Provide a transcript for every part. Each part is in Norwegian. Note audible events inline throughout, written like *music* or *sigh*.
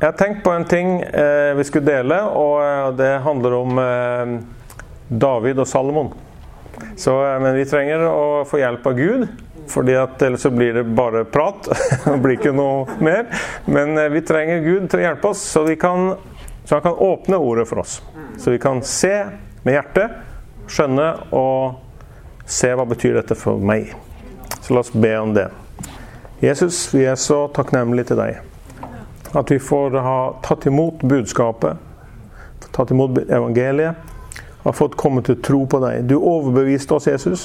Jeg har tenkt på en ting eh, vi skulle dele, og eh, det handler om eh, David og Salomon. Så, eh, men vi trenger å få hjelp av Gud, at ellers så blir det bare prat. *laughs* det blir ikke noe mer. Men eh, vi trenger Gud til å hjelpe oss, så, kan, så han kan åpne ordet for oss. Så vi kan se med hjertet, skjønne og se hva betyr dette for meg. Så la oss be om det. Jesus, vi er så takknemlige til deg. At vi får ha tatt imot budskapet, tatt imot evangeliet, har fått komme til tro på deg. Du overbeviste oss, Jesus,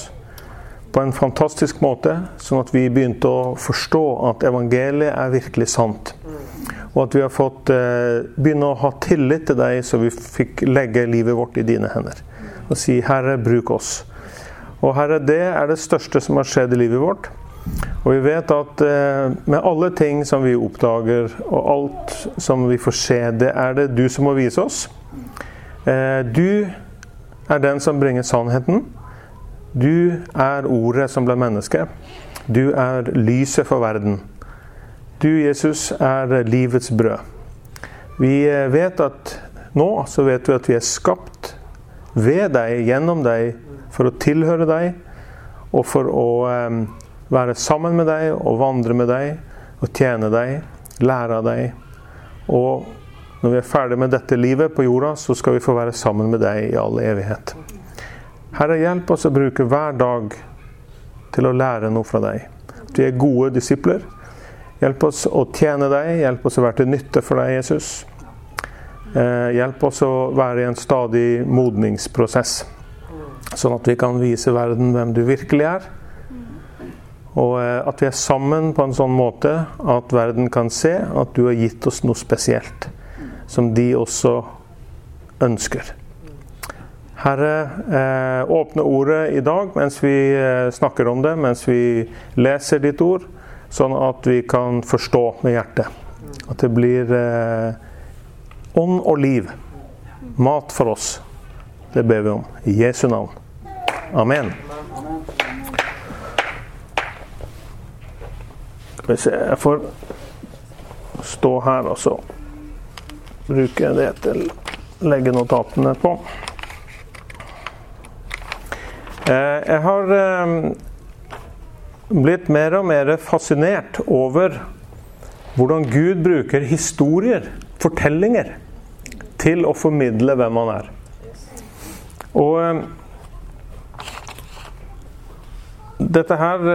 på en fantastisk måte, sånn at vi begynte å forstå at evangeliet er virkelig sant. Og at vi har fått eh, begynne å ha tillit til deg, så vi fikk legge livet vårt i dine hender. Og si, Herre, bruk oss. Og Herre, det er det største som har skjedd i livet vårt. Og vi vet at eh, med alle ting som vi oppdager, og alt som vi får se, det er det du som må vise oss. Eh, du er den som bringer sannheten. Du er ordet som ble menneske. Du er lyset for verden. Du, Jesus, er livets brød. Vi eh, vet at nå så vet vi at vi er skapt ved deg, gjennom deg, for å tilhøre deg og for å være sammen med deg og vandre med deg og tjene deg, lære av deg. Og når vi er ferdig med dette livet på jorda, så skal vi få være sammen med deg i all evighet. Herre, hjelp oss å bruke hver dag til å lære noe fra deg. Vi er gode disipler. Hjelp oss å tjene deg, hjelp oss å være til nytte for deg, Jesus. Eh, hjelp oss å være i en stadig modningsprosess, sånn at vi kan vise verden hvem du virkelig er og eh, at vi er sammen på en sånn måte at verden kan se at du har gitt oss noe spesielt. Som de også ønsker. Herre, eh, åpne ordet i dag mens vi eh, snakker om det, mens vi leser ditt ord, sånn at vi kan forstå med hjertet. At det blir ånd og liv. Mat for oss. Det ber vi om. I Jesu navn. Amen. Skal vi se Jeg får stå her og så bruke det til å legge notatene på. Eh, jeg har eh, blitt mer og mer fascinert over hvordan Gud bruker historier, fortellinger, til å formidle hvem han er. Og eh, dette her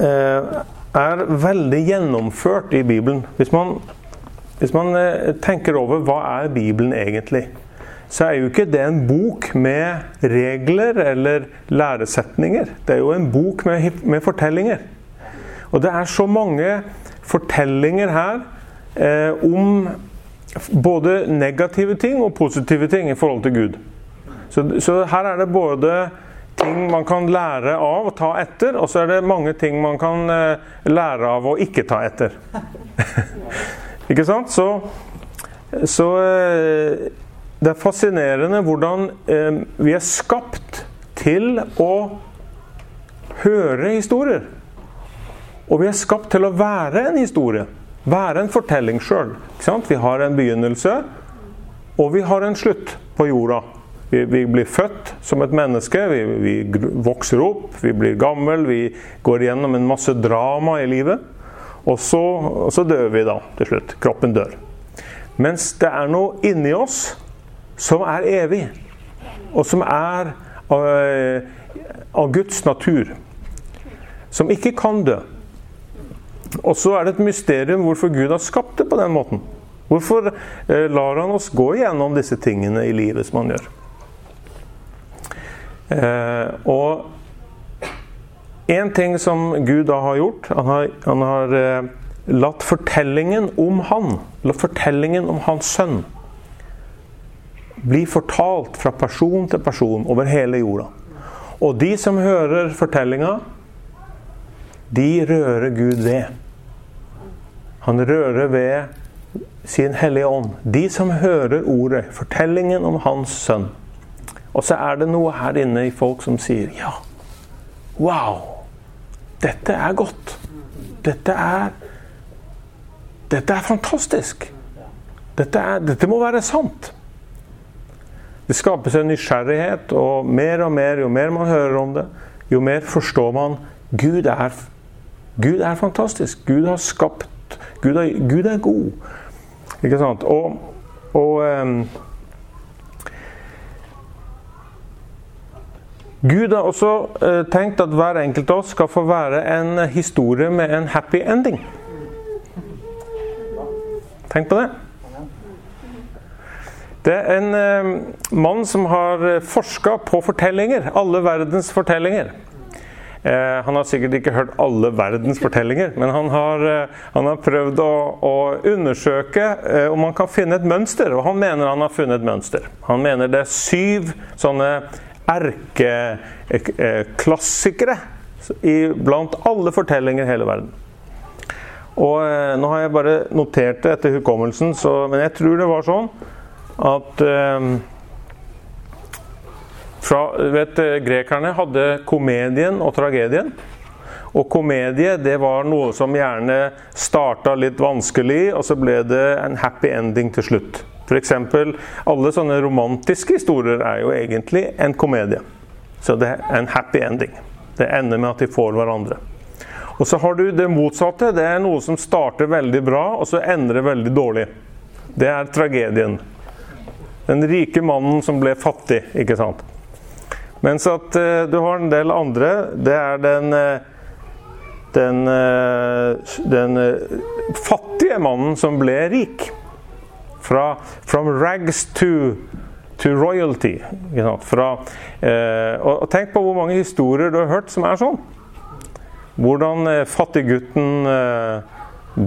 er veldig gjennomført i Bibelen. Hvis man, hvis man eh, tenker over hva er Bibelen egentlig, så er jo ikke det en bok med regler eller læresetninger. Det er jo en bok med, med fortellinger. Og det er så mange fortellinger her eh, om både negative ting og positive ting i forhold til Gud. Så, så her er det både ting man kan lære av og ta etter, og så er det mange ting man kan eh, lære av å ikke ta etter. *laughs* ikke sant? Så, så eh, det er fascinerende hvordan eh, vi er skapt til å høre historier. Og vi er skapt til å være en historie. Være en fortelling sjøl. Vi har en begynnelse, og vi har en slutt på jorda. Vi, vi, blir født som et menneske, vi, vi, vokser opp, vi blir gammel, vi går gjennom en masse drama i livet. Og så, og så dør vi da til slutt. Kroppen dør. Mens det er noe inni oss som er evig, og som er av, av Guds natur. Som ikke kan dø. Og så er det et mysterium hvorfor Gud har skapt det på den måten. Hvorfor uh, lar han oss gå gjennom disse tingene i livet som han gjør? Eh, og en ting som Gud da har gjort Han har, han har eh, latt fortellingen om han, latt fortellingen om hans sønn, bli fortalt fra person til person over hele jorda. Og de som hører fortellinga, de rører Gud ved. Han rører ved sin Hellige Ånd. De som hører ordet, fortellingen om hans sønn. Og så er det noe her inne i folk som sier ja, wow, dette er godt. Dette er Dette er fantastisk. Dette, er, dette må være sant. Det skapes en nysgjerrighet, og mer og mer, jo mer man hører om det, jo mer forstår man Gud er, Gud er fantastisk. Gud har skapt Gud er, Gud er god. Ikke sant? Og, og Gud har også uh, tenkt at hver enkelt av oss skal få være en historie med en happy ending. Tenk på det. Det er en uh, mann som har forska på fortellinger. Alle verdens fortellinger. Uh, han har sikkert ikke hørt alle verdens fortellinger, men han har, han har prøvd å, å undersøke om han kan finne et mønster. Og han mener han har funnet et mønster. Han mener det er syv sånne erkeklassikere blant alle fortellinger i hele verden. Og eh, Nå har jeg bare notert det etter hukommelsen, så, men jeg tror det var sånn at eh, fra, vet, Grekerne hadde komedien og tragedien. Og komedie det var noe som gjerne starta litt vanskelig, og så ble det en happy ending til slutt. F.eks. alle sånne romantiske historier er jo egentlig en komedie. Så det er en happy ending. Det ender med at de får hverandre. Og så har du det motsatte. Det er noe som starter veldig bra, og så ender det veldig dårlig. Det er tragedien. Den rike mannen som ble fattig, ikke sant. Mens at uh, du har en del andre. Det er den uh, den, uh, den fattige mannen som ble rik. Fra from rags to, to royalty. Fra, eh, og, og, tenk på hvor mange historier du har hørt som er sånn. Hvordan eh, fattiggutten eh,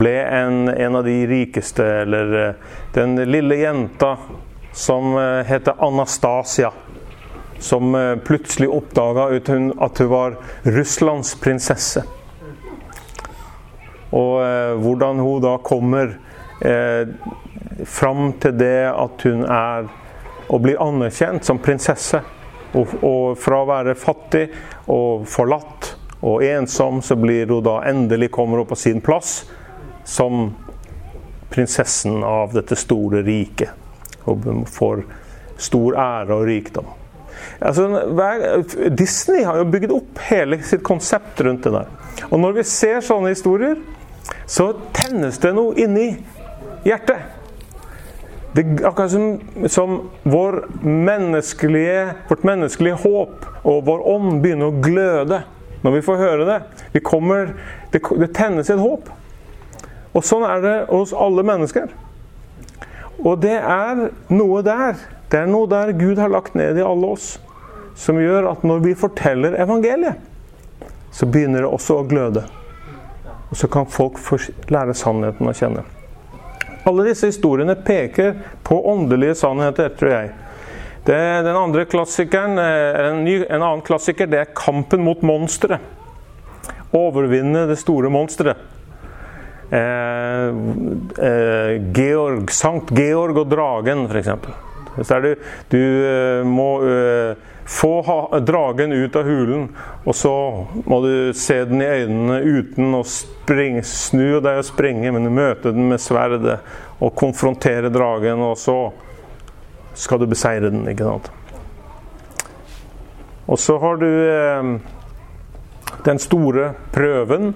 ble en, en, av de rikeste, eller eh, den lille jenta som eh, heter Anastasia. Som eh, plutselig oppdaga at hun, var Russlands prinsesse. Og hvordan hun da kommer eh, fram til det at hun er og blir anerkjent som prinsesse. Og, og, fra å være fattig og forlatt og ensom, så blir hun da endelig kommer hun på sin plass som prinsessen av dette store riket. Og får stor ære og rikdom. Altså, Disney har jo bygd opp hele sitt konsept rundt det der. Og når vi ser sånne historier, så tennes det noe inni hjertet. Det er akkurat som, som vår menneskelige, vårt menneskelige håp og vår ånd begynner å gløde når vi får høre det. Vi kommer, det, det tennes et håp. Og sånn er det hos alle mennesker. Og det er noe der. Det er noe der Gud har lagt ned i alle oss, som gjør at når vi forteller evangeliet, så begynner det også å gløde. Og så kan folk lære sannheten å kjenne. Alle disse historiene peker på åndelige sannheter, tror jeg. Det, den andre klassikeren, eh, en, ny, en, annen klassiker, det er 'Kampen mot monsteret'. Overvinne det store monsteret. Eh, eh, Georg, Sankt Georg og dragen, f.eks. Så du, du eh, må uh, få dragen ut av hulen, og så må du se den i øynene uten å springe, snu deg og springe, men du møter den med sverdet og konfrontere dragen, og så skal du beseire den. ikke sant? Og så har du eh, den store prøven.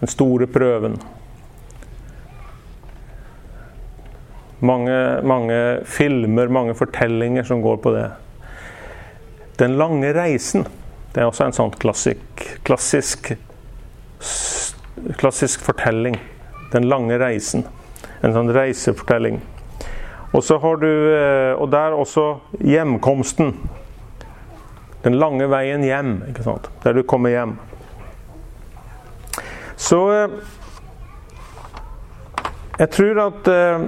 Den store prøven. Mange, mange filmer, mange fortellinger som går på det. Den lange reisen. Det er også en sånn klassisk, klassisk, klassisk fortelling. Den lange reisen. En sånn reisefortelling. Og så har du eh, Og der også hjemkomsten. Den lange veien hjem, ikke sant? der du kommer hjem. Så eh, jeg tror at eh,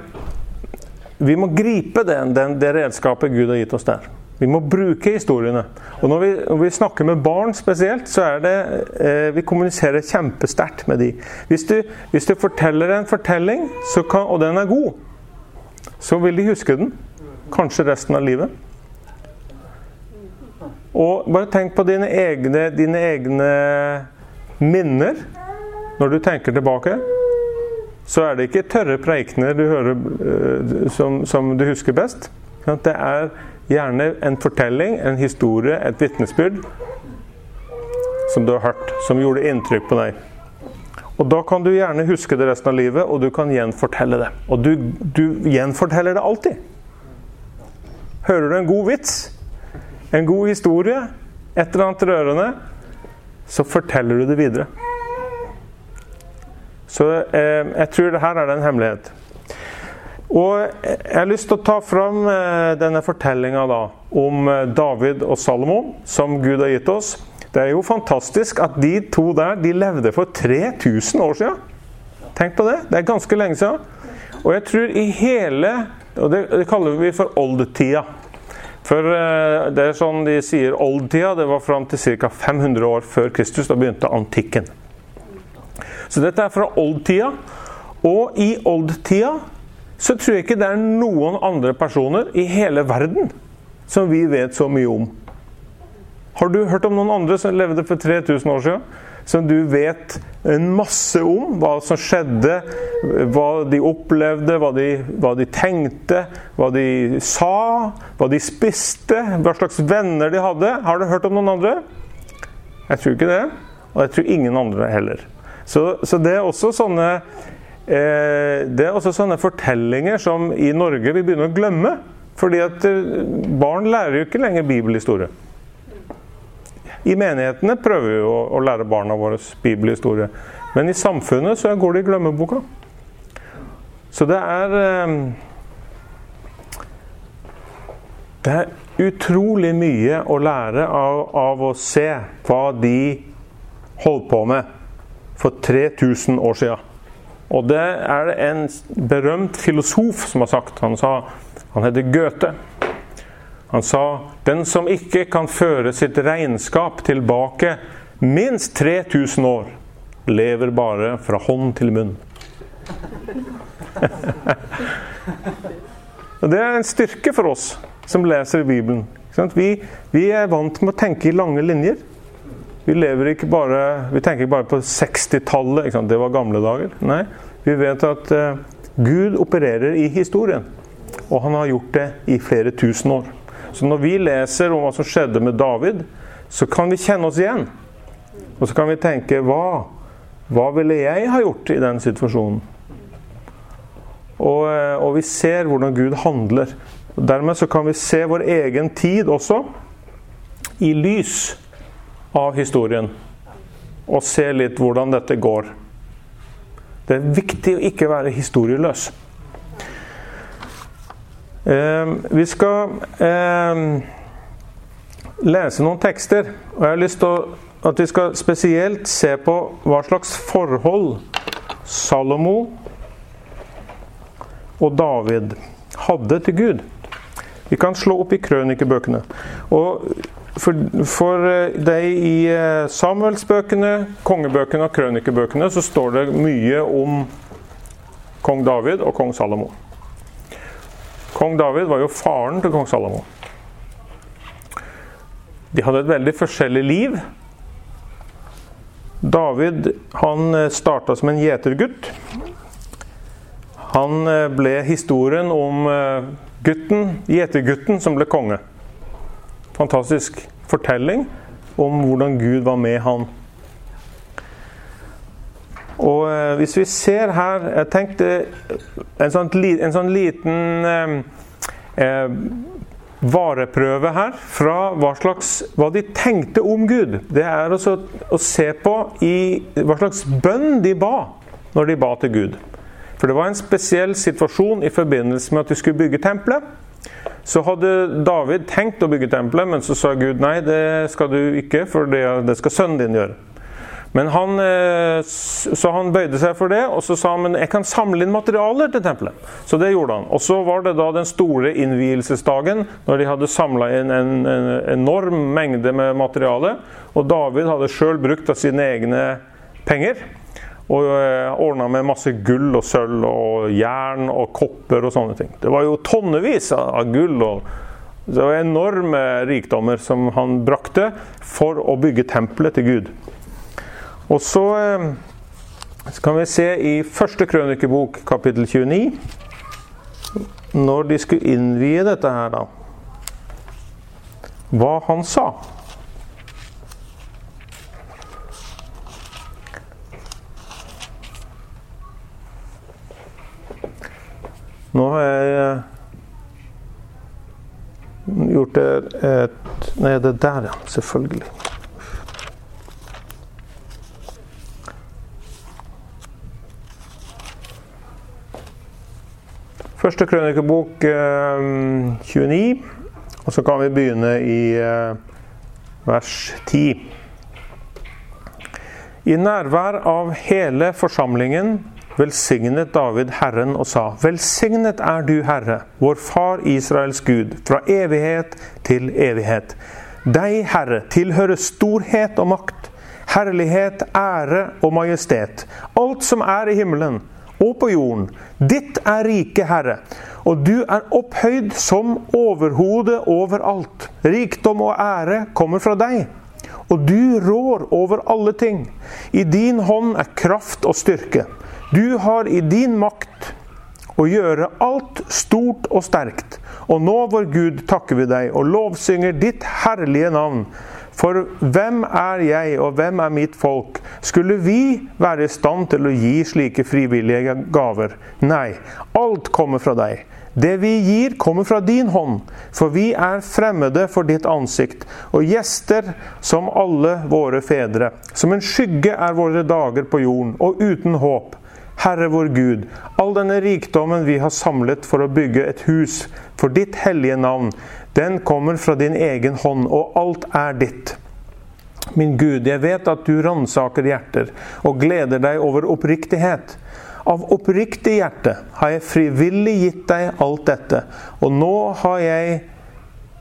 vi må gripe den, den, det redskapet Gud har gitt oss der. Vi må bruke historiene. Og når vi, når vi snakker med barn spesielt, så er det eh, Vi kommuniserer kjempesterkt med dem. Hvis, hvis, du forteller en fortelling, kan, og den er god, så vil de huske den. Kanskje resten av livet. Og bare tenk på dine egne, dine egne minner når du tenker tilbake. Så er det ikke tørre preikener du hører uh, som, som, du husker best. Det er gjerne en fortelling, en historie, et vitnesbyrd som du har hørt, som gjorde inntrykk på deg. Og Da kan du gjerne huske det resten av livet, og du kan gjenfortelle det. Og du, du gjenforteller det alltid. Hører du en god vits, en god historie, et eller annet rørende, så forteller du det videre. Så eh, jeg tror det her er en hemmelighet. Og jeg har lyst til å ta fram eh, denne fortellinga om eh, David og Salomo, som Gud har gitt oss. Det er jo fantastisk at de to der de levde for 3000 år siden. Tenk på det. Det er ganske lenge siden. Og jeg tror i hele og Det, det kaller vi for oldtida. For eh, det er sånn de sier oldtida, det var fram til ca. 500 år før Kristus. Da begynte antikken. Så dette er fra oldtida. Og i oldtida så tror jeg ikke det er noen andre personer i hele verden som vi vet så mye om. Har du hørt om noen andre som levde for 3000 år siden? som du vet en masse om. Hva som skjedde, hva de opplevde, hva de, hva de, tenkte, hva de sa, hva de spiste, hva slags venner de hadde. Har du hørt om noen andre? Jeg tror ikke det. Og jeg tror ingen andre heller. Så, så det er også sånne eh, det er også sånne fortellinger som i Norge vi begynner å glemme. Fordi at eh, barn lærer jo ikke lenger bibelhistorie. I menighetene prøver vi å, å lære barna våre bibelhistorie. Men i samfunnet så går det i glemmeboka. Så det er eh, Det er utrolig mye å lære av, av å se hva de holdt på med for 3000 år siden. Og det er det en berømt filosof som har sagt Han sa Han heter Goethe. Han sa den som ikke kan føre sitt regnskap tilbake minst 3000 år, lever bare fra hånd til munn. *laughs* Og Det er en styrke for oss som leser Bibelen. Vi, vi, er vant med å tenke i lange linjer. Vi, ikke bare, vi tenker ikke bare på 60-tallet. Det var gamle dager. Nei, vi vet at uh, Gud opererer i historien. Og han har gjort det i flere tusen år. Så når vi leser om hva som skjedde med David, så kan vi kjenne oss igjen. Og så kan vi tenke hva, hva ville jeg ha gjort i den situasjonen? Og, eh, og vi ser hvordan Gud handler. Og dermed så kan vi se vår egen tid også i lys av historien. Og se litt hvordan dette går. Det er viktig å ikke være historieløs. Eh, vi skal eh, lese noen tekster. Og jeg har lyst til at vi skal spesielt se på hva slags forhold Salomo og David hadde til Gud. Vi kan slå opp i krønikebøkene. Og for, for eh, deg i eh, Samuelsbøkene, kongebøkene og krønikebøkene så står det mye om kong David og kong Salomo. Kong David var jo faren til kong Salomo. De hadde et veldig forskjellig liv. David han eh, starta som en gjetergutt. Han ble historien om gutten, gjetergutten som ble konge. Fantastisk fortelling om hvordan Gud var med han. Og eh, hvis vi ser her Jeg tenkte en sånn, en sånn liten eh, eh, vareprøve her fra hva, slags, hva de tenkte om Gud. Det er også å se på i hva slags bønn de ba når de ba til Gud. For det var en spesiell situasjon i forbindelse med at de skulle bygge tempelet. Så hadde David tenkt å bygge tempelet, men så sa Gud nei, det skal du ikke, for det, skal sønnen din gjøre. Men han, eh, så han bøyde seg for det, og så sa han men jeg kan samle inn materialer til tempelet. Så det gjorde han. Og så var det da den store innvielsesdagen, når de hadde samla inn en, en, enorm mengde med materiale. Og David hadde sjøl brukt av sine egne penger. Og eh, ordna med masse gull og sølv og jern og kopper og sånne ting. Det var jo tonnevis av gull og det var enorme rikdommer som han brakte for å bygge tempelet til Gud. Og så, eh, Så kan vi se i første krønikebok, kapittel 29, når de skulle innvie dette her, da. Hva han sa. Nå har jeg eh, gjort det et Nei, det der, ja. Selvfølgelig. Første krønikebok eh, 29, og så kan vi begynne i eh, vers 10. I nærvær av hele forsamlingen velsignet David Herren og sa:" Velsignet er du, Herre, vår Far Israels Gud, fra evighet til evighet. Deg, Herre, tilhører storhet og makt, herlighet, ære og majestet. Alt som er i himmelen og på jorden. Ditt er riket, Herre, og du er opphøyd som overhode over alt. Rikdom og ære kommer fra deg, og du rår over alle ting. I din hånd er kraft og styrke. Du har i din makt å gjøre alt stort og sterkt. Og nå, vår Gud, takker vi deg og lovsynger ditt herlige navn. For hvem er jeg, og hvem er mitt folk? Skulle vi være i stand til å gi slike frivillige gaver? Nei, alt kommer fra deg. Det vi gir, kommer fra din hånd, for vi er fremmede for ditt ansikt, og gjester som alle våre fedre. Som en skygge er våre dager på jorden, og uten håp. Herre vår Gud, all denne rikdommen vi har samlet for å bygge et hus for ditt hellige navn, den kommer fra din egen hånd, og alt er ditt. Min Gud, jeg vet at du ransaker hjerter og gleder deg over oppriktighet. Av oppriktig hjerte har jeg frivillig gitt deg alt dette, og nå har jeg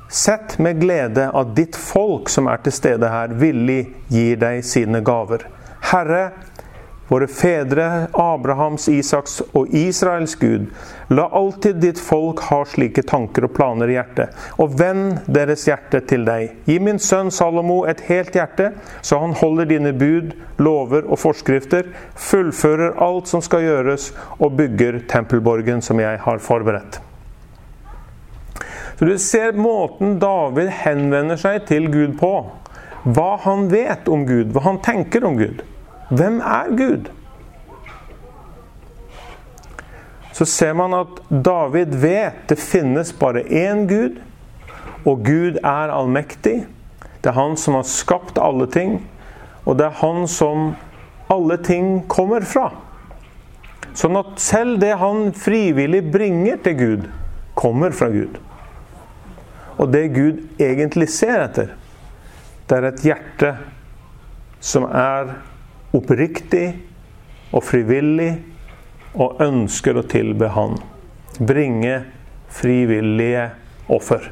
sett med glede at ditt folk som er til stede her, villig gir deg sine gaver. Herre, våre fedre, Abrahams, Isaks og Israels Gud, la alltid ditt folk ha slike tanker og planer i hjertet, og vend deres hjerte til deg. Gi min sønn Salomo et helt hjerte, så han holder dine bud, lover og forskrifter, fullfører alt som skal gjøres, og bygger tempelborgen som jeg har forberedt. Så Du ser måten David henvender seg til Gud på. Hva han vet om Gud, hva han tenker om Gud. Hvem er Gud? Så ser man at David vet det finnes bare én Gud, og Gud er allmektig. Det er han som har skapt alle ting, og det er han som alle ting kommer fra. Sånn at selv det han frivillig bringer til Gud, kommer fra Gud. Og det Gud egentlig ser etter, det er et hjerte som er oppriktig og frivillig og ønsker å tilbe Han. Bringe frivillige offer.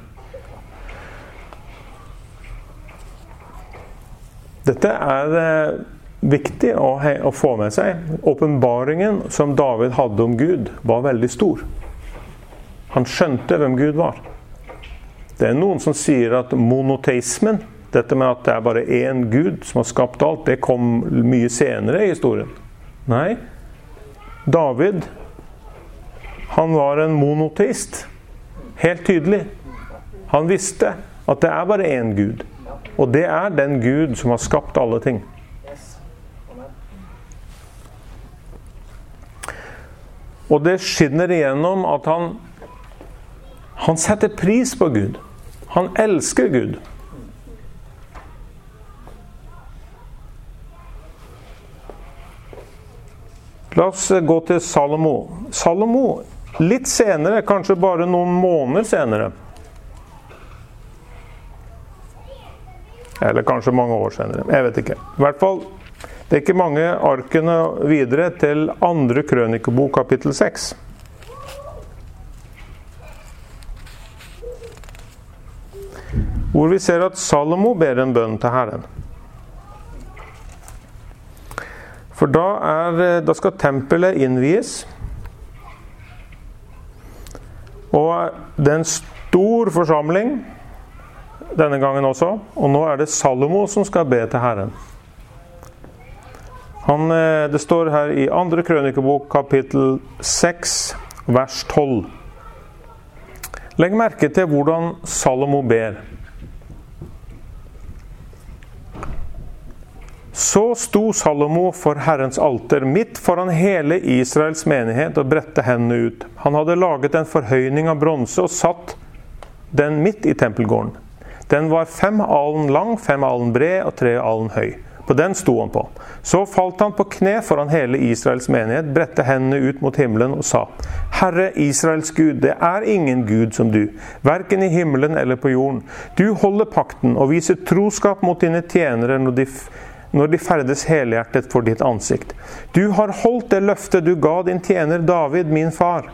Dette er eh, viktig å, få med seg. Åpenbaringen som David hadde om Gud, var veldig stor. Han skjønte hvem Gud var. Det er noen som sier at monoteismen dette med at det er bare én Gud som har skapt alt, det kom mye senere i historien. Nei, David han var en monoteist. Helt tydelig. Han visste at det er bare én Gud. Og det er den Gud som har skapt alle ting. Og det skinner igjennom at han, han setter pris på Gud. Han elsker Gud. La oss gå til Salomo. Salomo, litt senere, kanskje bare noen måneder senere Eller kanskje mange år senere. Jeg vet ikke. I hvert fall, Det er ikke mange arkene videre til andre krønikebok, kapittel 6. Hvor vi ser at Salomo ber en bønn til Herren. For da, er, eh, da skal tempelet innvies. Og det er en stor forsamling denne gangen også. Og nå er det Salomo som skal be til Herren. Han, eh, det står her i 2. krønikebok kapittel 6 vers 12. Legg merke til hvordan Salomo ber. Så sto Salomo for Herrens alter midt foran hele Israels menighet og bredte hendene ut. Han hadde laget en forhøyning av bronse og satt den midt i tempelgården. Den var fem alen lang, fem alen bred og tre alen høy. På den sto han på. Så falt han på kne foran hele Israels menighet, bredte hendene ut mot himmelen og sa:" Herre Israels Gud, det er ingen Gud som du, verken i himmelen eller på jorden. Du holder pakten og viser troskap mot dine tjenere når de når de ferdes helhjertet for ditt ansikt. Du har holdt det løftet du ga din tjener David, min far.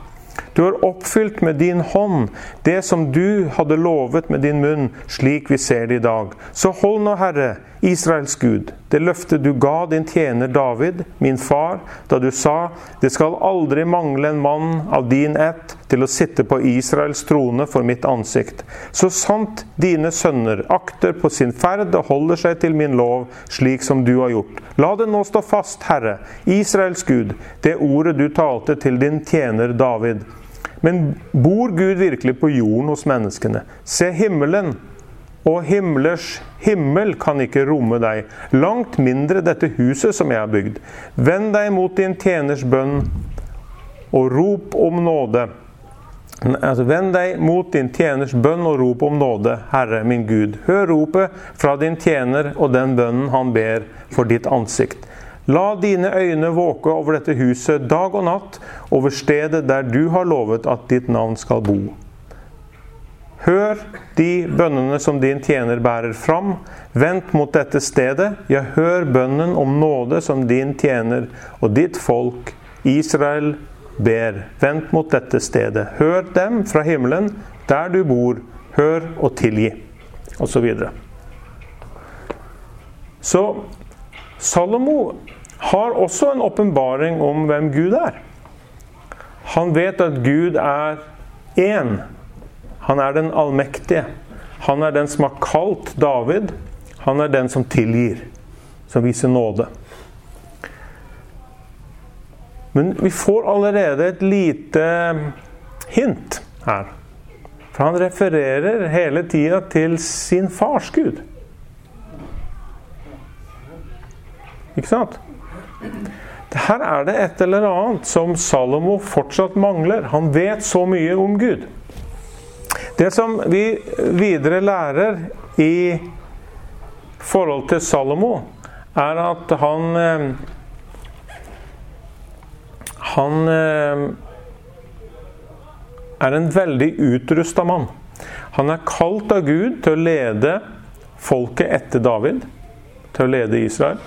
Du har oppfylt med din hånd det som du hadde lovet med din munn, slik vi ser det i dag. Så hold nå, Herre, Israels Gud, det løftet du ga din tjener David, min far, da du sa:" Det skal aldri mangle en mann av din ett til å sitte på Israels trone for mitt ansikt. Så sant dine sønner akter på sin ferd og holder seg til min lov, slik som du har gjort. La det nå stå fast, Herre, Israels Gud, det ordet du talte til din tjener David. Men bor Gud virkelig på jorden hos menneskene? Se himmelen og himlers himmel kan ikke romme deg, langt mindre dette huset som jeg har bygd. Vend deg mot din tjeners bønn og rop om nåde. Altså, Vend deg mot din tjeners bønn og rop om nåde, Herre min Gud. Hør ropet fra din tjener og den bønnen han ber for ditt ansikt. La dine øyne våke over dette huset dag og natt, over stedet der du har lovet at ditt navn skal bo. Hør de bønnene som din tjener bærer fram. Vent mot dette stedet. Ja, hør bønnen om nåde som din tjener og ditt folk, Israel, ber. Vent mot dette stedet. Hør dem fra himmelen, der du bor. Hør og tilgi. Og så videre. Så Salomo har også en åpenbaring om hvem Gud er. Han vet at Gud er én. Han er den allmektige. Han er den som har kalt David. Han er den som tilgir, som viser nåde. Men vi får allerede et lite hint her. For han refererer hele tida til sin fars Gud. Ikke sant? Her er det et eller annet som Salomo fortsatt mangler. Han vet så mye om Gud. Det som vi videre lærer i forhold til Salomo, er at han eh, Han eh, er en veldig utrusta mann. Han er kalt av Gud til å lede folket etter David, til å lede Israel.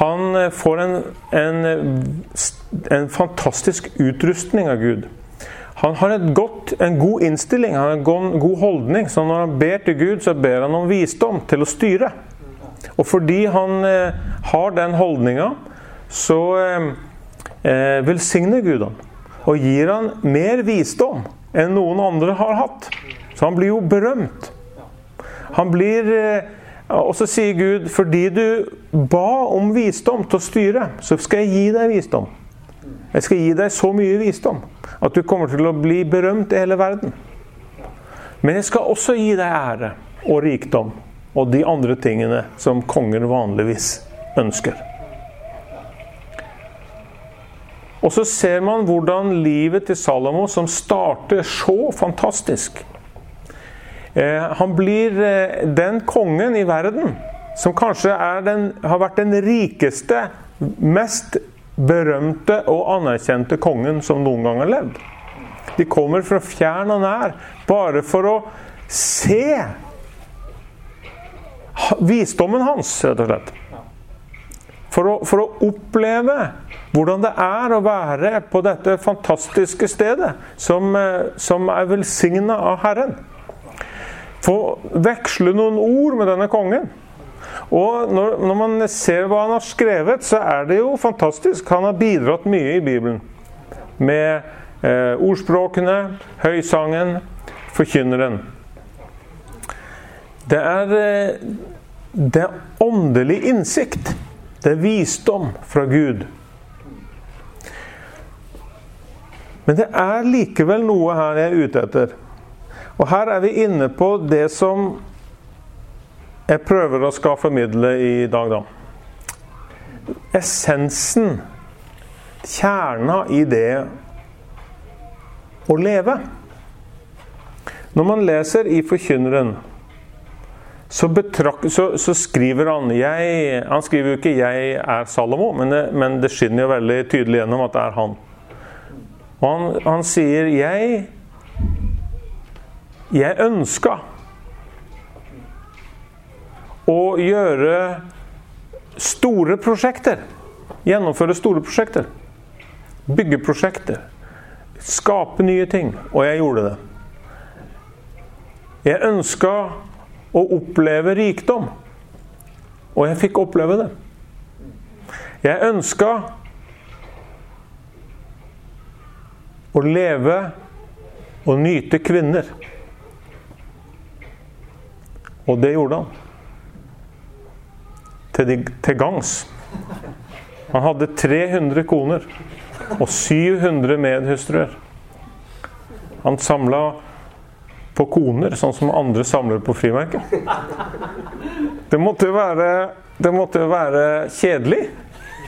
Han eh, får en, en, en fantastisk utrustning av Gud. Han har godt, en god innstilling, han har en god holdning. Så når han ber til Gud, så ber han om visdom til å styre. Og fordi han eh, har den holdninga, så eh, eh, velsigner Gud ham. Og gir han mer visdom enn noen andre har hatt. Så han blir jo berømt. Han blir eh, Og så sier Gud, fordi du ba om visdom til å styre, så skal jeg gi deg visdom. Jeg skal gi deg så mye visdom at du kommer til å bli berømt i hele verden. Men jeg skal også gi deg ære og rikdom og de andre tingene som konger vanligvis ønsker. Og så ser man hvordan livet til Salomo, som starter så fantastisk eh, Han blir eh, den kongen i verden som kanskje den, har vært den rikeste, mest berømte og anerkjente kongen som noen gang har levd. De kommer fra fjern og nær bare for å se visdommen hans, rett og slett. For å, for å, oppleve hvordan det er å være på dette fantastiske stedet, som, eh, som er velsigna av Herren. Få veksle noen ord med denne kongen. Og når, når, man ser hva han har skrevet, så er det jo fantastisk. Han har bidratt mye i Bibelen. Med eh, ordspråkene, høysangen, forkynneren. Det er, eh, det er åndelig innsikt. Det er visdom fra Gud. Men det er likevel noe her jeg er ute etter. Og her er vi inne på det som jeg prøver å skal formidle i dag, da. Essensen, kjerna i det å leve. Når man leser i Forkynneren, så, så, så, skriver han jeg, Han skriver jo ikke 'jeg er Salomo', men det, men det skinner jo veldig tydelig gjennom at det er han. Og han, han sier 'jeg jeg ønska å gjøre store prosjekter. Gjennomføre store prosjekter. Bygge prosjekter. Skape nye ting. Og jeg gjorde det. Jeg ønska å oppleve rikdom. Og jeg fikk oppleve det. Jeg ønska å leve og nyte kvinner. Og det gjorde han. Til, de, til gangs. Han hadde 300 koner og 700 medhustruer. Han samla på koner, sånn som andre samler på frimerker. Det måtte jo være, være kjedelig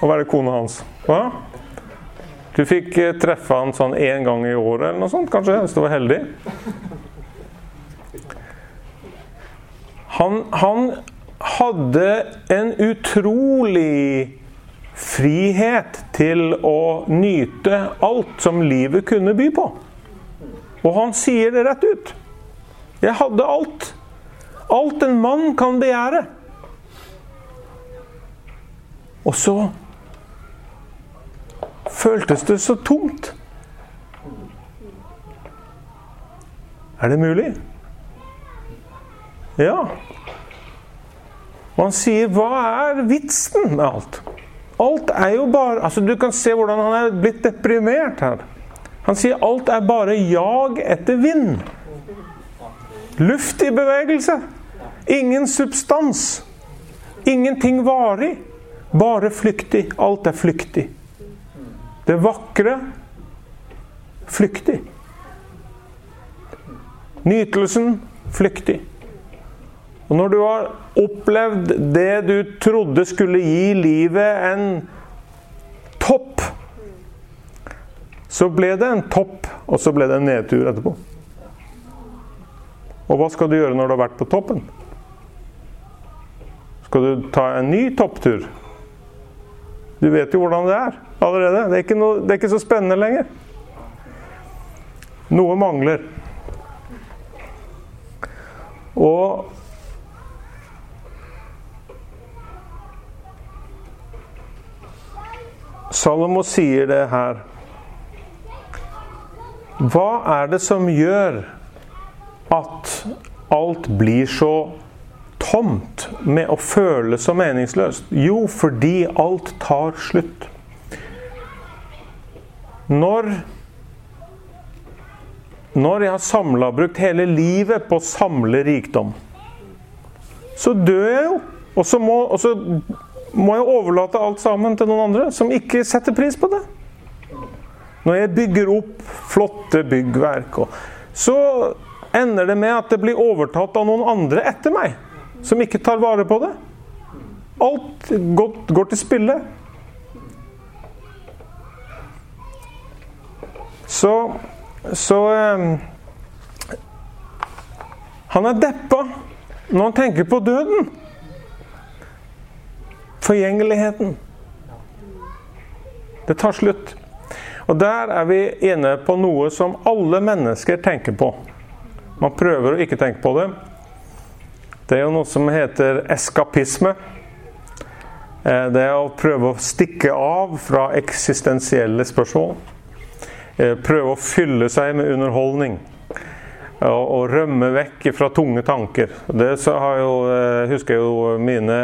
å være kona hans. Hva? Du fikk eh, treffe han sånn én gang i året eller noe sånt, kanskje, hvis du var heldig. Han, han hadde en utrolig frihet til å nyte alt som livet kunne by på. Og han sier det rett ut. Jeg hadde alt. Alt en mann kan begjære. Og så føltes det så tomt. Er det mulig? Ja. Og han sier, hva er vitsen med alt? Alt er jo bare altså Du kan se hvordan han er blitt deprimert her. Han sier alt er bare jag etter vind. Luft i bevegelse. Ingen substans. Ingenting varig. Bare flyktig. Alt er flyktig. Det vakre flyktig. Nytelsen flyktig. Og når du har opplevd det du trodde skulle gi livet en topp, så ble det en topp, og så ble det en nedtur etterpå. Og hva skal du gjøre når du har vært på toppen? Skal du ta en ny topptur? Du vet jo hvordan det er allerede. Det er noe, det er ikke så spennende lenger. Noe mangler. Og Salomo sier det her. Hva er det som gjør at alt blir så tomt med å føle så meningsløst? Jo, fordi alt tar slutt. Når når jeg har samla brukt hele livet på å samle rikdom, så dør jeg jo. Og så må, og så må jeg overlate alt sammen til noen andre som ikke setter pris på det. Når jeg bygger opp flotte byggverk, så ender det med at det blir overtatt av noen andre etter meg, som ikke tar vare på det. Alt går til spille. Så, så um, Han er deppa når han tenker på døden. Forgjengeligheten. Det tar slutt. Og der er vi inne på noe som alle mennesker tenker på. Man prøver å ikke tenke på det. Det er jo noe som heter eskapisme. Eh, det er å prøve å stikke av fra eksistensielle spørsmål. Eh, prøve å fylle seg med underholdning. Og rømme vekk fra tunge tanker. Det jo, eh, husker jeg jo mine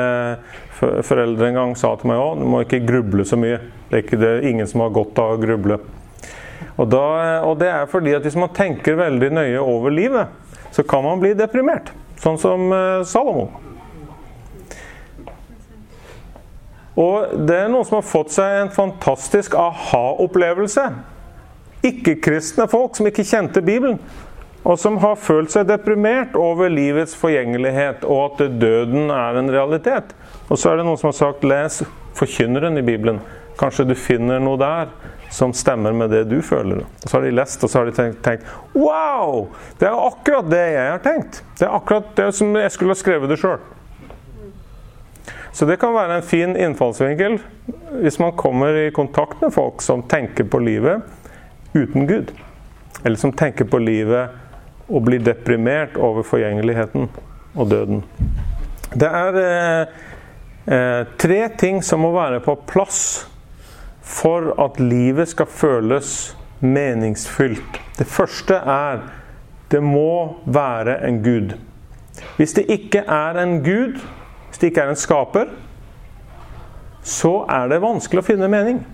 foreldre en gang sa til meg òg, du må ikke gruble så mye. Det er, ikke, det er ingen som har godt av å gruble. Og, da, og, det er fordi at hvis man tenker veldig nøye over livet, så kan man bli deprimert. Sånn som uh, Salomo. Og det er noen som har fått seg en fantastisk aha-opplevelse. Ikke-kristne folk som ikke kjente Bibelen, og som har følt seg deprimert over livets forgjengelighet og at døden er en realitet. Og så er det noen som har sagt 'les forkynneren i Bibelen'. Kanskje du finner noe der som stemmer med det du føler. Og Så har de lest og så har de tenkt, tenkt Wow! Det er akkurat det jeg har tenkt. Det er akkurat det som jeg skulle ha skrevet det sjøl. Så det kan være en fin innfallsvinkel hvis man kommer i kontakt med folk som tenker på livet uten Gud. Eller som tenker på livet og blir deprimert over forgjengeligheten og døden. Det er eh, eh, tre ting som må være på plass for at livet skal føles meningsfylt. Det første er det må være en Gud. Hvis det ikke er en Gud, hvis det ikke er en skaper, så er det vanskelig å finne mening.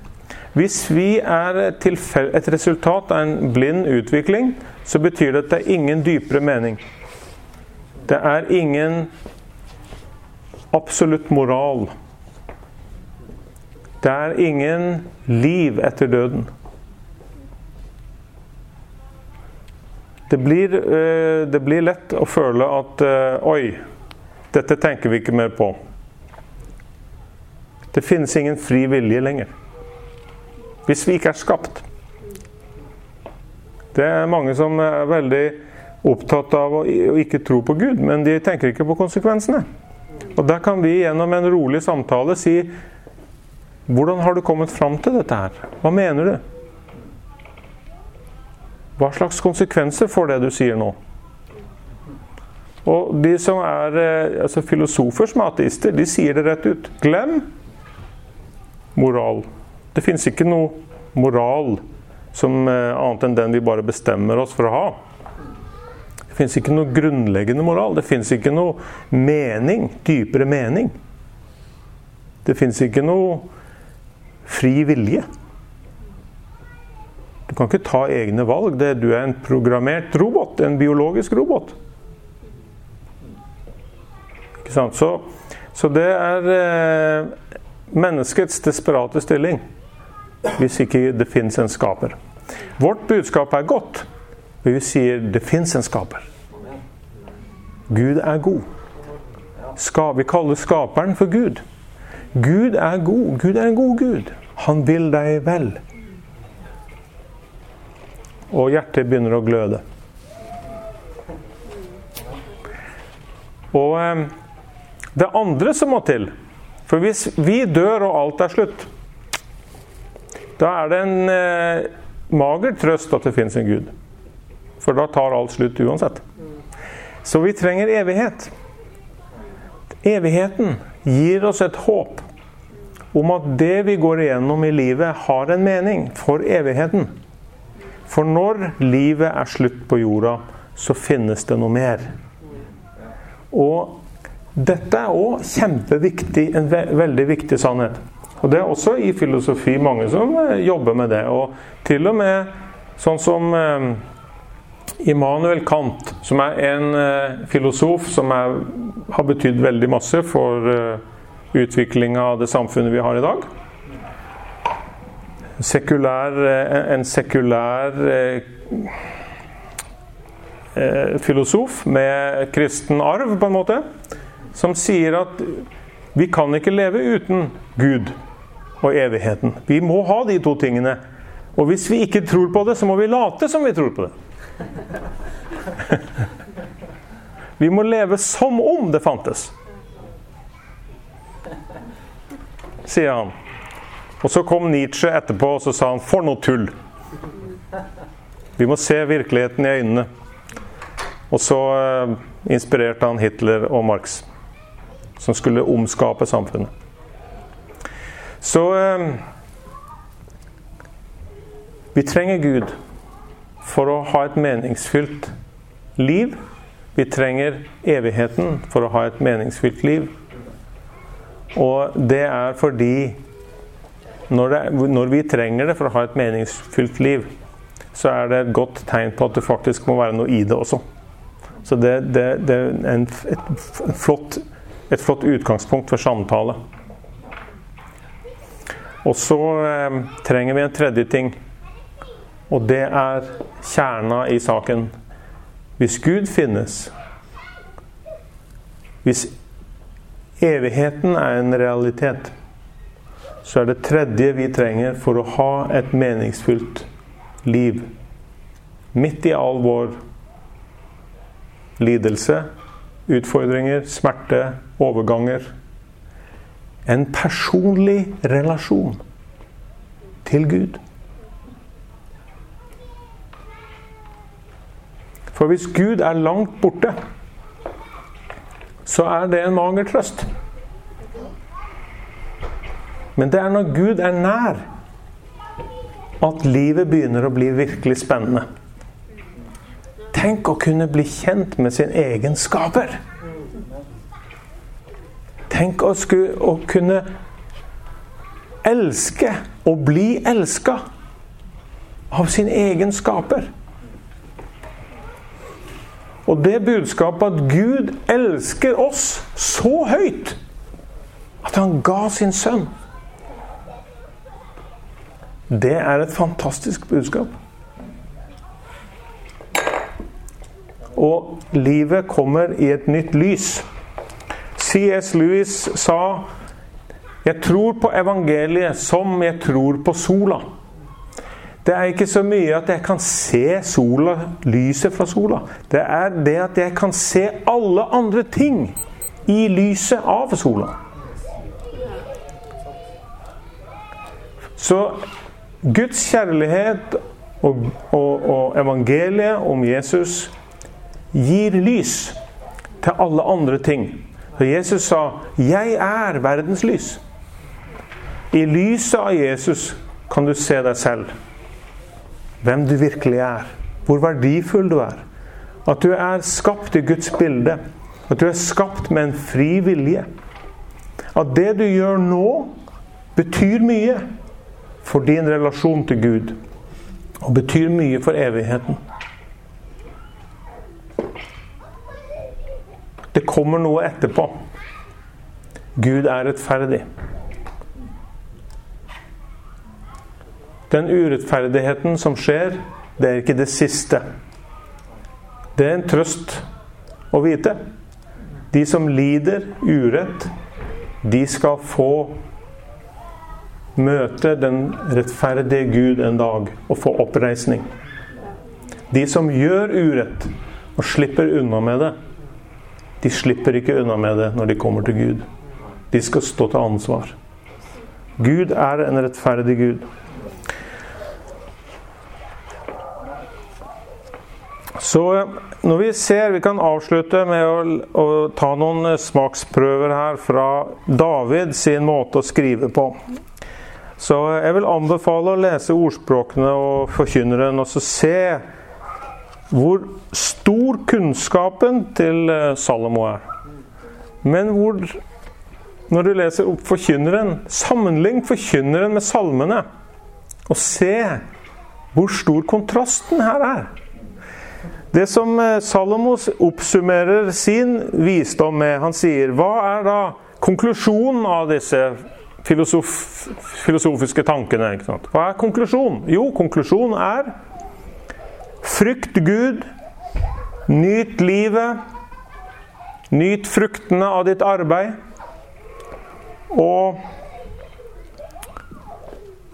Hvis vi er et resultat av en blind utvikling, så betyr det at det er ingen dypere mening. Det er ingen absolutt moral. Det er ingen liv etter døden. Det blir, eh, det blir lett å føle at eh, Oi, dette tenker vi ikke mer på. Det finnes ingen fri vilje lenger. Hvis vi ikke er skapt. Det er mange som er veldig opptatt av å ikke tro på Gud, men de tenker ikke på konsekvensene. Og Der kan vi gjennom en rolig samtale si hvordan har du kommet fram til dette her? Hva mener du? Hva slags konsekvenser får det du sier nå? Og de som er eh, altså filosofer som er ateister, de sier det rett ut. Glem moral. Det fins ikke noe moral som eh, annet enn den vi bare bestemmer oss for å ha. Det fins ikke noe grunnleggende moral. Det fins ikke noe mening, dypere mening. Det fins ikke noe fri vilje. Du kan ikke ta egne valg. Det, du er en programmert robot, en biologisk robot. Ikke sant? Så, så det er eh, menneskets desperate stilling hvis ikke det fins en skaper. Vårt budskap er godt. Vi sier det fins en skaper. Gud er god. Ska, vi kaller skaperen for Gud? Gud er god. Gud er en god Gud. Han vil deg vel. Og hjertet begynner å gløde. Og eh, det andre som må til For hvis vi dør og alt er slutt, da er det en eh, mager trøst at det fins en Gud. For da tar alt slutt uansett. Så vi trenger evighet. Evigheten gir oss et håp om at det vi går igjennom i livet, har en mening for evigheten. For når livet er slutt på jorda, så finnes det noe mer. Og dette er òg kjempeviktig, en ve veldig viktig sannhet. Og Det er også i filosofi mange som eh, jobber med det. Og til og med sånn som eh, Immanuel Kant, som er en eh, filosof som er, har betydd veldig masse for utviklinga av det samfunnet vi har i dag. Sekulær, en sekulær filosof med kristen arv, på en måte, som sier at vi kan ikke leve uten Gud og evigheten. Vi må ha de to tingene. Og hvis vi ikke tror på det, så må vi late som vi tror på det. *laughs* vi må leve som om det fantes. sier han. Og så kom Nietzsche etterpå og så sa han 'for noe tull'. Vi må se virkeligheten i øynene. Og så uh, inspirerte han Hitler og Marx, som skulle omskape samfunnet. Så uh, Vi trenger Gud for å ha et meningsfylt liv. Vi trenger evigheten for å ha et meningsfylt liv. Og det er fordi når, det, når, vi trenger det for å ha et meningsfylt liv, så er det et godt tegn på at det faktisk må være noe i det også. Så det, det, det er en, et, flott, et flott utgangspunkt for samtale. Og så eh, trenger vi en tredje ting. Og det er kjerna i saken. Hvis Gud finnes, hvis evigheten er en realitet, så er det tredje vi trenger for å ha et meningsfylt liv. Midt i all vår lidelse, utfordringer, smerte, overganger. En personlig relasjon til Gud. For hvis Gud er langt borte, så er det en mager trøst. Men det er når Gud er nær, at livet begynner å bli virkelig spennende. Tenk å kunne bli kjent med sin egen skaper. Tenk å, skulle, å kunne elske og bli elska av sin egen skaper. Og det budskapet at Gud elsker oss så høyt at han ga sin sønn. Det er et fantastisk budskap. Og livet kommer i et nytt lys. C.S. Lewis sa Jeg tror på evangeliet som jeg tror på sola. Det er ikke så mye at jeg kan se sola, lyset fra sola. Det er det at jeg kan se alle andre ting i lyset av sola. Så Guds kjærlighet og, og, og evangeliet om Jesus gir lys til alle andre ting. For Jesus sa 'Jeg er verdens lys'. I lyset av Jesus kan du se deg selv. Hvem du virkelig er. Hvor verdifull du er. At du er skapt i Guds bilde. At du er skapt med en fri vilje. At det du gjør nå, betyr mye for din relasjon til Gud. Og betyr mye for evigheten. Det kommer noe etterpå. Gud er rettferdig. Den urettferdigheten som skjer, det er ikke det siste. Det er en trøst å vite. De som lider urett, de skal få møte den rettferdige Gud en dag og få oppreisning. De som gjør urett og slipper unna med det, de slipper ikke unna med det når de kommer til Gud. De skal stå til ansvar. Gud er en rettferdig Gud. Så når vi ser Vi kan avslutte med å, å, ta noen smaksprøver her fra David sin måte å skrive på. Så jeg vil anbefale å lese ordspråkene og Forkynneren, og så se hvor stor kunnskapen til eh, Salomo er. Men hvor Når du leser opp Forkynneren, sammenlign Forkynneren med salmene. Og se hvor stor kontrasten her er. Det som Salomo oppsummerer sin visdom med, han sier Hva er da konklusjonen av disse filosof, filosofiske tankene? Hva er konklusjonen? Jo, konklusjonen er Frykt Gud, nyt livet, nyt fruktene av ditt arbeid. Og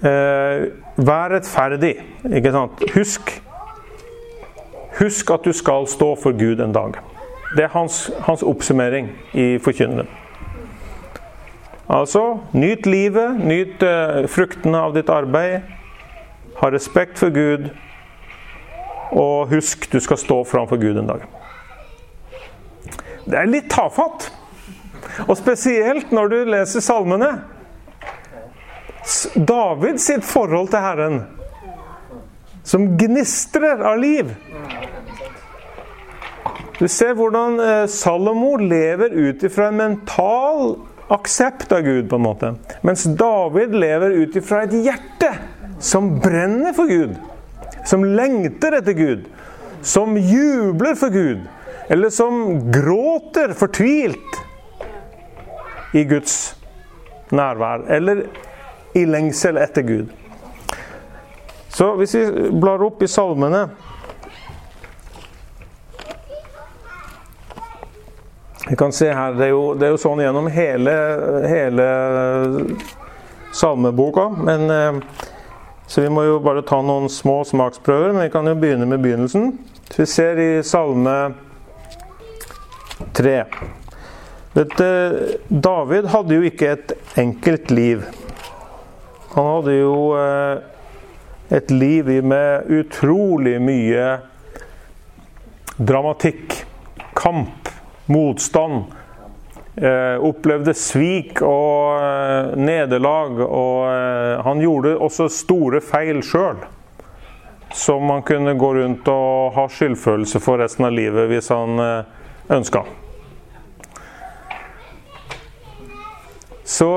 eh, vær rettferdig. Ikke sant? Husk, husk at du skal stå for Gud en dag. Det er hans, hans oppsummering i Forkynneren. Altså, nyt livet, nyt eh, fruktene av ditt arbeid. Ha respekt for Gud og husk, du skal stå framfor Gud en dag. Det er litt tafatt. Og spesielt når du leser salmene. David sitt forhold til Herren, som gnistrer av liv. Du ser hvordan eh, Salomo lever ut ifra en mental aksept av Gud, på en måte. Mens David lever ut ifra et hjerte som brenner for Gud som lengter etter Gud, som jubler for Gud, eller som gråter fortvilt i Guds nærvær, eller i lengsel etter Gud. Så hvis vi blar opp i salmene Vi kan se her, Det er jo, det er jo sånn gjennom hele, hele salmeboka. Men, eh, så vi må jo bare ta noen små smaksprøver. Men vi kan jo begynne med begynnelsen. Så vi ser i Salme 3. Dette, David hadde jo ikke et enkelt liv. Han hadde jo eh, et liv med utrolig mye dramatikk, kamp, motstand. Eh, opplevde svik og eh, nederlag, og eh, han gjorde også store feil sjøl. Som han kunne gå rundt og ha skyldfølelse for resten av livet hvis han ønska. Så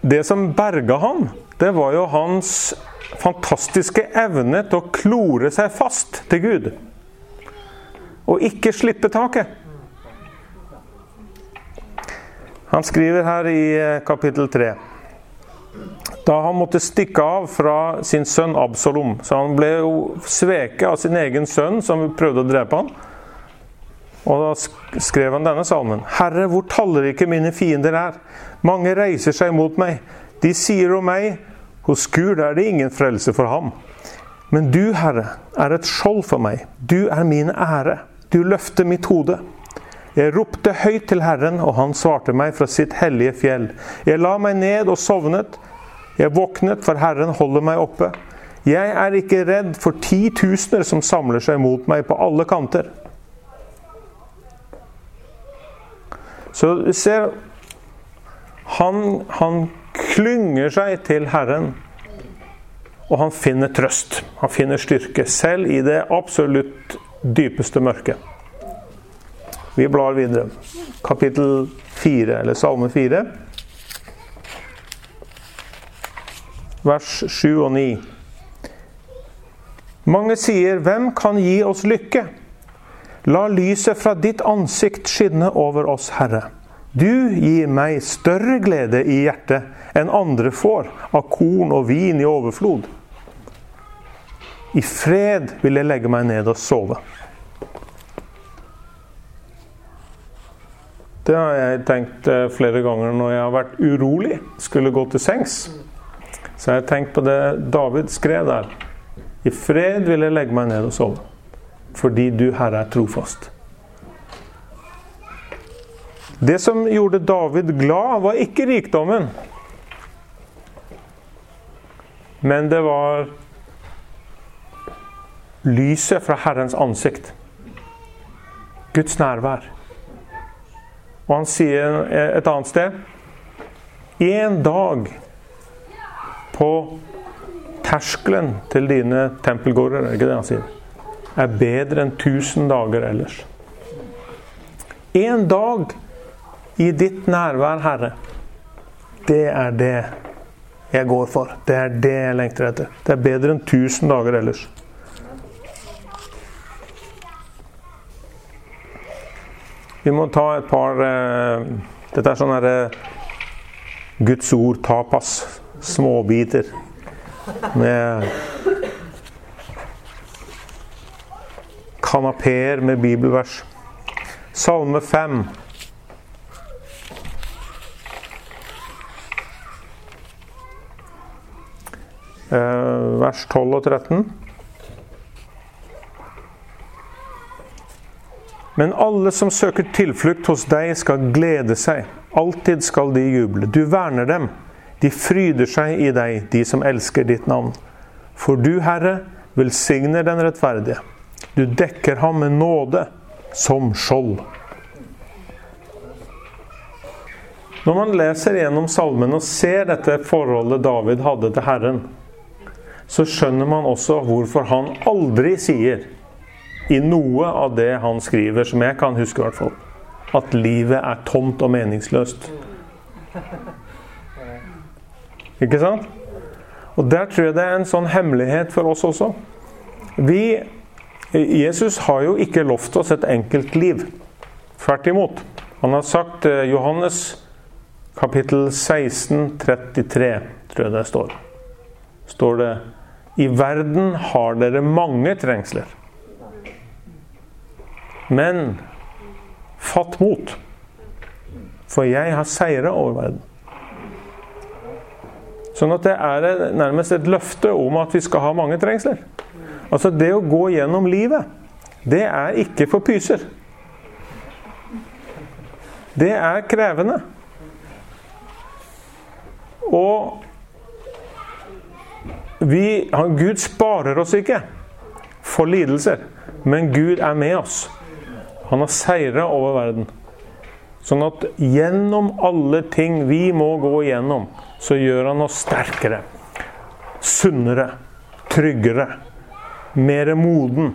det som berga han, det var jo hans fantastiske evne til å klore seg fast til Gud. Og ikke slippe taket. Han skriver her i eh, kapittel 3 da han måtte stikke av fra sin sønn Absalom. Så han ble jo sveket av sin egen sønn, som prøvde å drepe han. Og da skrev han denne salmen. Herre, hvor tallrike mine fiender er. Mange reiser seg mot meg. De sier om meg, hos Gud er det ingen frelse for ham. Men du, Herre, er et skjold for meg. Du er min ære. Du løfter mitt hode. Jeg ropte høyt til Herren, og han svarte meg fra sitt hellige fjell. Jeg la meg ned og sovnet. Jeg våknet, for Herren holder meg oppe. Jeg er ikke redd for titusener som samler seg mot meg på alle kanter. Så du ser han, han klynger seg til Herren, og han finner trøst. Han finner styrke, selv i det absolutt dypeste mørket. Vi blar videre. Kapittel 4, eller Salme 4. Vers 7 og 9. Mange sier, 'Hvem kan gi oss lykke?' La lyset fra ditt ansikt skinne over oss, Herre. Du gir meg større glede i hjertet enn andre får av korn og vin i overflod. I fred vil jeg legge meg ned og sove. Det har jeg tenkt eh, flere ganger når jeg har vært urolig, skulle gå til sengs. Så jeg har tenkt på det David skrev der. I fred vil jeg legge meg ned og sove, fordi du, Herre, er trofast. Det som gjorde David glad, var ikke rikdommen. Men det var lyset fra Herrens ansikt. Guds nærvær. Og han sier et annet sted En dag på terskelen til dine tempelgårder, er ikke det han sier? Er bedre enn tusen dager ellers. En dag i ditt nærvær, Herre, det er det jeg går for. Det er det jeg lengter etter. Det er bedre enn tusen dager ellers. Vi må ta et par eh, Dette er sånn herre eh, Guds ord tapas. Småbiter. Med kanapeer med bibelvers. Salme 5. Uh, eh, vers 12 og 13. Men alle som søker tilflukt hos deg, skal glede seg. Alltid skal de juble. Du verner dem. De fryder seg i deg, de som elsker ditt navn. For du, Herre, velsigner den rettferdige. Du dekker ham med nåde som skjold. Når man leser gjennom salmen og ser dette forholdet David hadde til Herren, så skjønner man også hvorfor han aldri sier i noe av det han skriver, som jeg kan huske i hvert fall, at livet er tomt og meningsløst. Ikke sant? Og der tror jeg det er en sånn hemmelighet for oss også. Vi, Jesus har jo ikke lovt oss et enkelt liv. Tvert imot. Han har sagt Johannes kapittel 16, 33. tror jeg det står. Står det I verden har dere mange trengsler. Men fatt mot, for jeg har seira over verden. Sånn at det er nærmest et løfte om at vi skal ha mange trengsler. Altså det å gå gjennom livet, det er ikke for pyser. Det er krevende. Og vi, Gud sparer oss ikke for lidelser, men Gud er med oss. Han har seira over verden. Sånn at gjennom alle ting vi må gå igjennom, så gjør han oss sterkere, sunnere, tryggere, mer moden.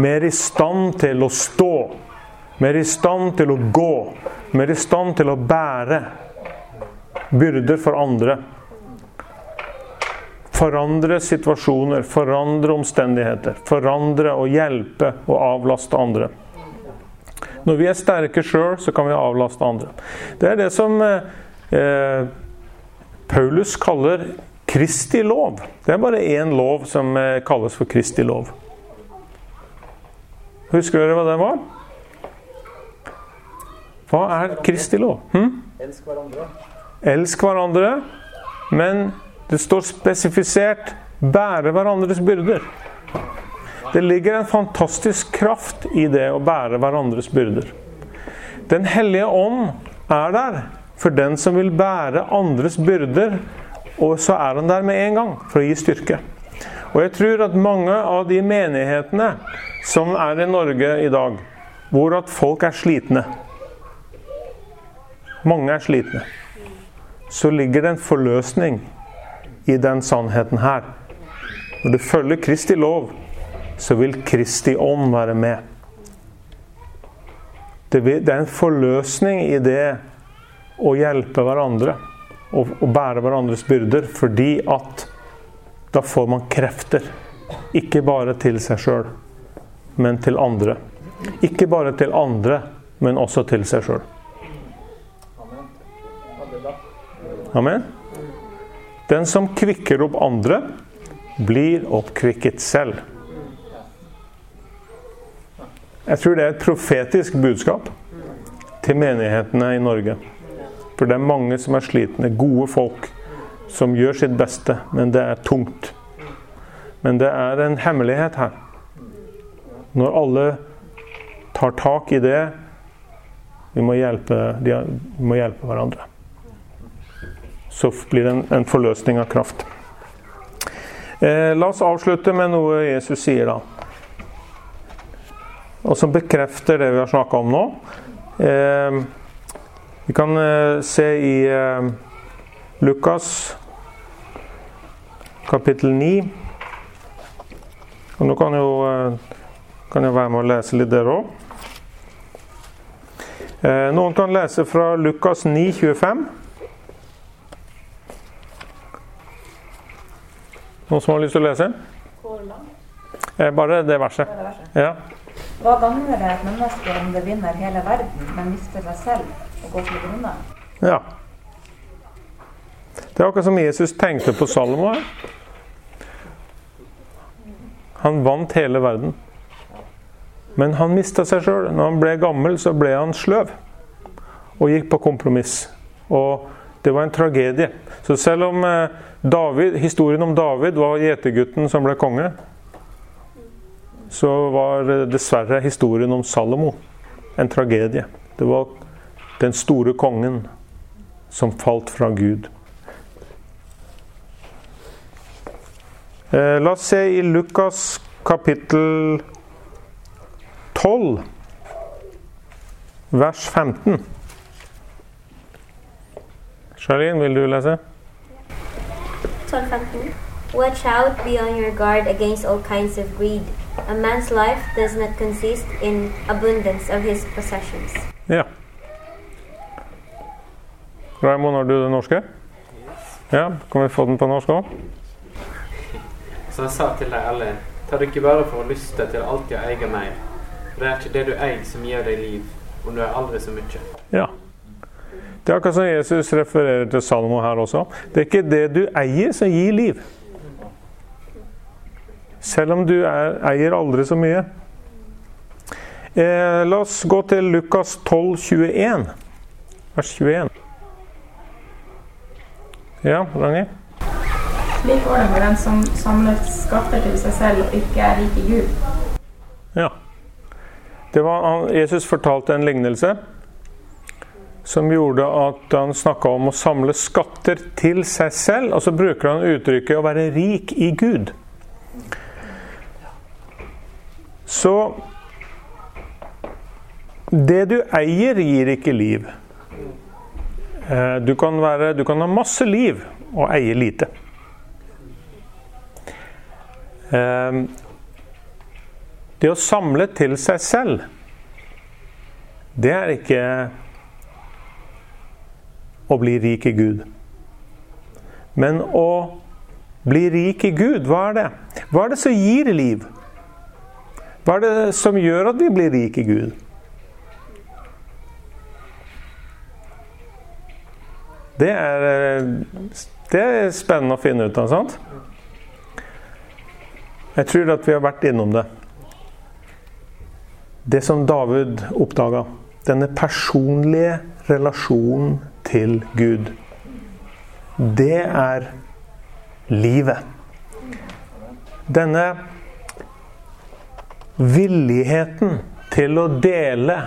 Mer i stand til å stå, mer i stand til å gå, mer i stand til å bære byrder for andre. Forandre situasjoner, forandre omstendigheter. Forandre og hjelpe og avlaste andre. Når vi er sterke sjøl, så kan vi avlaste andre. Det er det som eh, Paulus kaller Kristi lov. Det er bare én lov som eh, kalles for Kristi lov. Husker dere hva det var? Hva er Kristi lov? Hm? Elsk hverandre. Elsk hverandre, men det står spesifisert 'bære hverandres byrder'. Det ligger en fantastisk kraft i det å bære hverandres byrder. Den hellige ånd er der for den som vil bære andres byrder, og så er han der med en gang for å gi styrke. Og jeg tror at mange av de menighetene som er i Norge i dag, hvor at folk er slitne Mange er slitne. Så ligger det en forløsning i den sannheten her. Når du følger Kristi lov, så vil Kristi ånd være med. Det er en forløsning i det å hjelpe hverandre og, bære hverandres byrder, fordi at da får man krefter. Ikke bare til seg sjøl, men til andre. Ikke bare til andre, men også til seg sjøl. Amen. Den som kvikker opp andre, blir oppkvikket selv. Jeg tror det er et profetisk budskap til menighetene i Norge. For det er mange som er slitne. Gode folk som gjør sitt beste, men det er tungt. Men det er en hemmelighet her. Når alle tar tak i det Vi må hjelpe, vi må hjelpe hverandre. Så blir det en, en forløsning av kraft. Eh, la oss avslutte med noe Jesus sier, da og som bekrefter det vi har snakka om nå. Eh, vi kan eh, se i eh, Lukas kapittel 9. Og nå kan jo, kan jeg være med å lese litt der òg. Noen kan lese fra Lukas 9, 25. Noen som har lyst til å lese? Bare det verset. Ja. Hva gagner det et menneske om det vinner hele verden, men mister seg selv og går til grunne? Ja. Det er akkurat som Jesus tenkte på Salomo. Han vant hele verden. Men han mista seg sjøl. Når han ble gammel, så ble han sløv. Og gikk på kompromiss. Og det var en tragedie. Så selv om eh, David, historien om David var gjetergutten som ble konge, så var dessverre historien om Salomo en tragedie. Det var den store kongen som falt fra Gud. Eh, la oss se i Lukas kapittel 12, vers 15. Charlene, vil du lese? 12, Watch out, be on your guard against all kinds of greed. A man's life does not consist in abundance of his possessions. Ja. Raymond, har du det norske? Ja, Kan vi få den på norsk òg? Som jeg sa til deg alle, ta ikke bare for å lyste til alltid å eie mer. For det er ikke det du eier som gir deg liv, om du er aldri så mye. Ja. Det er akkurat som Jesus refererer til Salomo her også. Det er ikke det du eier, som gir liv. Selv om du er, eier aldri så mye. Eh, la oss gå til Lukas 12, 21. Vers 21. Ja, Ragnhild? Slik går det med den som samler skatter til seg selv og ikke er rik i Gud. Ja. Det var, Jesus fortalte en lignelse som gjorde at han snakka om å samle skatter til seg selv. Og så bruker han uttrykket 'å være rik i Gud'. Så Det du eier, gir ikke liv. Eh, Du kan, være, du kan ha masse liv og eie lite. Eh, Det å samle til seg selv, det er ikke å bli rik i Gud. Men å bli rik i Gud, hva er det? Hva er det som gir liv? Hva er det som gjør at vi blir rik i Gud? Det er, eh, det er spennende å finne ut av, sant? Jeg tror at vi har vært innom det. Det som David oppdaga. Denne personlige relasjonen til Gud. Det er livet. Denne villigheten til å dele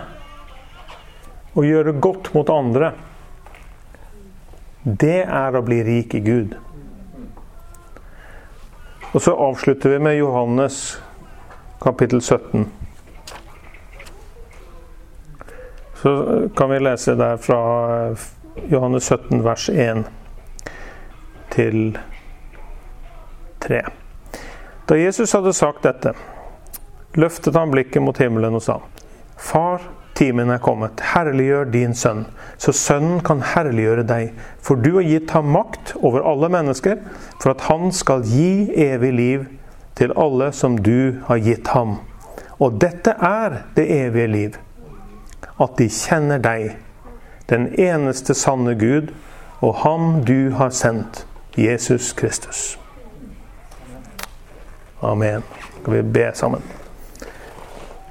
og gjøre godt mot andre. Det er å bli rik i Gud. Og så avslutter vi med Johannes kapittel 17. Så kan vi lese der fra Johannes 17 vers 1 til 3. Da Jesus hadde sagt dette, løftet han blikket mot himmelen og sa, Far, timen er kommet, herliggjør din sønn, så sønnen kan herliggjøre deg, for du har gitt ham makt over alle mennesker, for at han skal gi evig liv til alle som du har gitt ham. Og dette er det evige liv, at de kjenner deg, den eneste sanne Gud, og ham du har sendt, Jesus Kristus. Amen. Skal vi be sammen?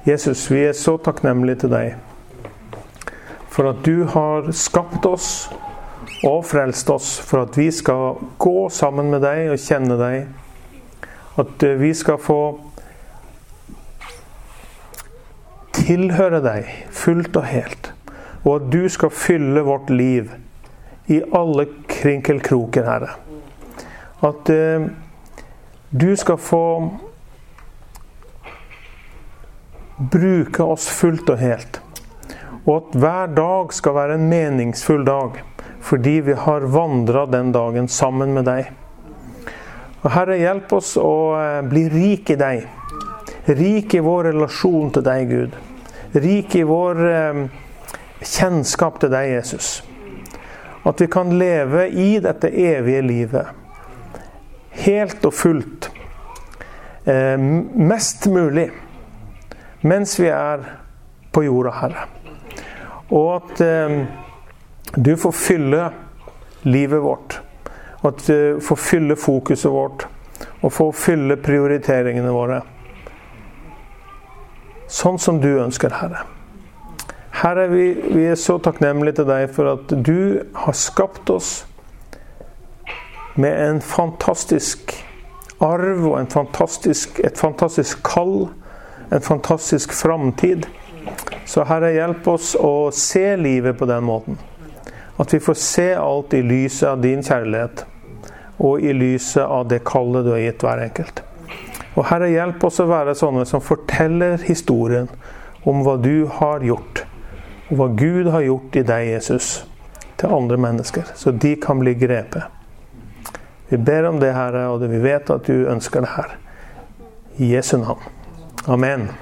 Jesus, vi er så takknemlige til deg for at du har skapt oss og frelst oss for at vi skal gå sammen med deg og kjenne deg. At eh, vi skal få tilhøre deg fullt og helt. Og at du skal fylle vårt liv i alle krinkelkroker, Herre. At eh, du skal få bruke oss fullt og helt. Og at hver dag skal være en meningsfull dag, fordi vi har vandra den dagen sammen med deg. Og Herre, hjelp oss å eh, bli rik i deg. Rik i vår relasjon til deg, Gud. Rik i vår eh, kjennskap til deg, Jesus. At vi kan leve i dette evige livet. Helt og fullt. Eh, mest mulig mens vi er på jorda, Herre. Og at eh, du får fylle livet vårt. At du får fylle fokuset vårt. Og får fylle prioriteringene våre. Sånn som du ønsker, Herre. Herre, vi, vi er så takknemlige til deg for at du har skapt oss med en fantastisk arv og fantastisk, et fantastisk kall en fantastisk framtid. Så Herre, hjelp oss å se livet på den måten. At vi får se alt i lyset av din kjærlighet, og i lyset av det kallet du har gitt hver enkelt. Og Herre, hjelp oss å være sånne som forteller historien om hva du har gjort, og hva Gud har gjort i deg, Jesus, til andre mennesker, så de kan bli grepet. Vi ber om det, Herre, og vi vet at du ønsker det her. I Jesu navn. Amen.